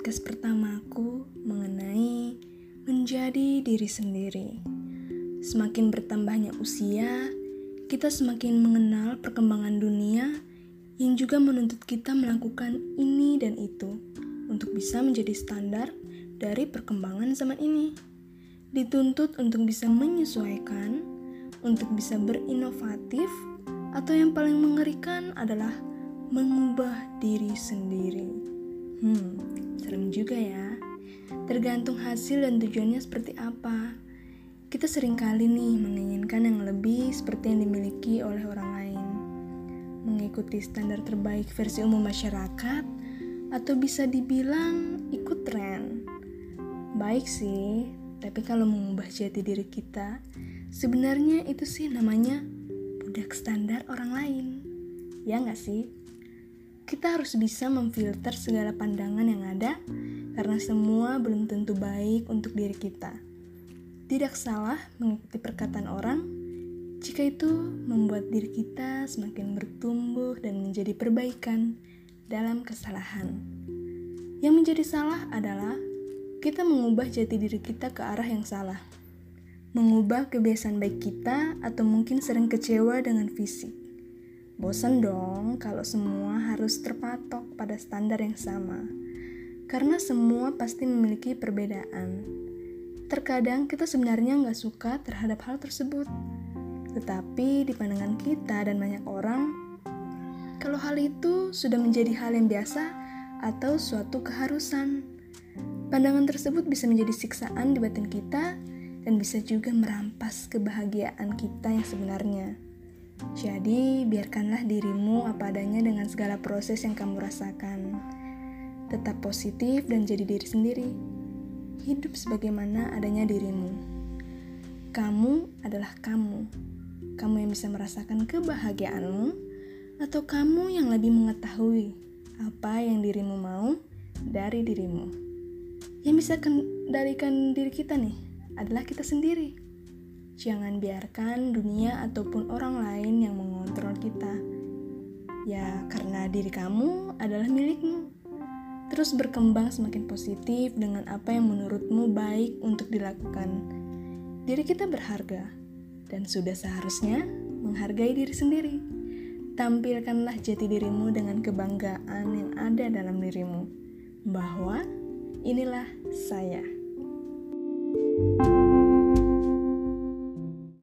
podcast pertamaku mengenai menjadi diri sendiri. Semakin bertambahnya usia, kita semakin mengenal perkembangan dunia yang juga menuntut kita melakukan ini dan itu untuk bisa menjadi standar dari perkembangan zaman ini. Dituntut untuk bisa menyesuaikan, untuk bisa berinovatif, atau yang paling mengerikan adalah mengubah diri sendiri. Hmm, serem juga ya. Tergantung hasil dan tujuannya seperti apa. Kita sering kali nih menginginkan yang lebih seperti yang dimiliki oleh orang lain. Mengikuti standar terbaik versi umum masyarakat atau bisa dibilang ikut tren. Baik sih, tapi kalau mengubah jati diri kita, sebenarnya itu sih namanya budak standar orang lain. Ya nggak sih? Kita harus bisa memfilter segala pandangan yang ada, karena semua belum tentu baik untuk diri kita. Tidak salah mengikuti perkataan orang jika itu membuat diri kita semakin bertumbuh dan menjadi perbaikan dalam kesalahan. Yang menjadi salah adalah kita mengubah jati diri kita ke arah yang salah. Mengubah kebiasaan baik kita atau mungkin sering kecewa dengan fisik. Bosan dong kalau semua harus terpatok pada standar yang sama. Karena semua pasti memiliki perbedaan. Terkadang kita sebenarnya nggak suka terhadap hal tersebut. Tetapi di pandangan kita dan banyak orang, kalau hal itu sudah menjadi hal yang biasa atau suatu keharusan, pandangan tersebut bisa menjadi siksaan di batin kita dan bisa juga merampas kebahagiaan kita yang sebenarnya. Jadi, biarkanlah dirimu apa adanya dengan segala proses yang kamu rasakan. Tetap positif dan jadi diri sendiri. Hidup sebagaimana adanya dirimu. Kamu adalah kamu. Kamu yang bisa merasakan kebahagiaanmu, atau kamu yang lebih mengetahui apa yang dirimu mau dari dirimu. Yang bisa kendalikan diri kita nih adalah kita sendiri. Jangan biarkan dunia ataupun orang lain yang mengontrol kita. Ya, karena diri kamu adalah milikmu. Terus berkembang semakin positif dengan apa yang menurutmu baik untuk dilakukan. Diri kita berharga dan sudah seharusnya menghargai diri sendiri. Tampilkanlah jati dirimu dengan kebanggaan yang ada dalam dirimu, bahwa inilah saya.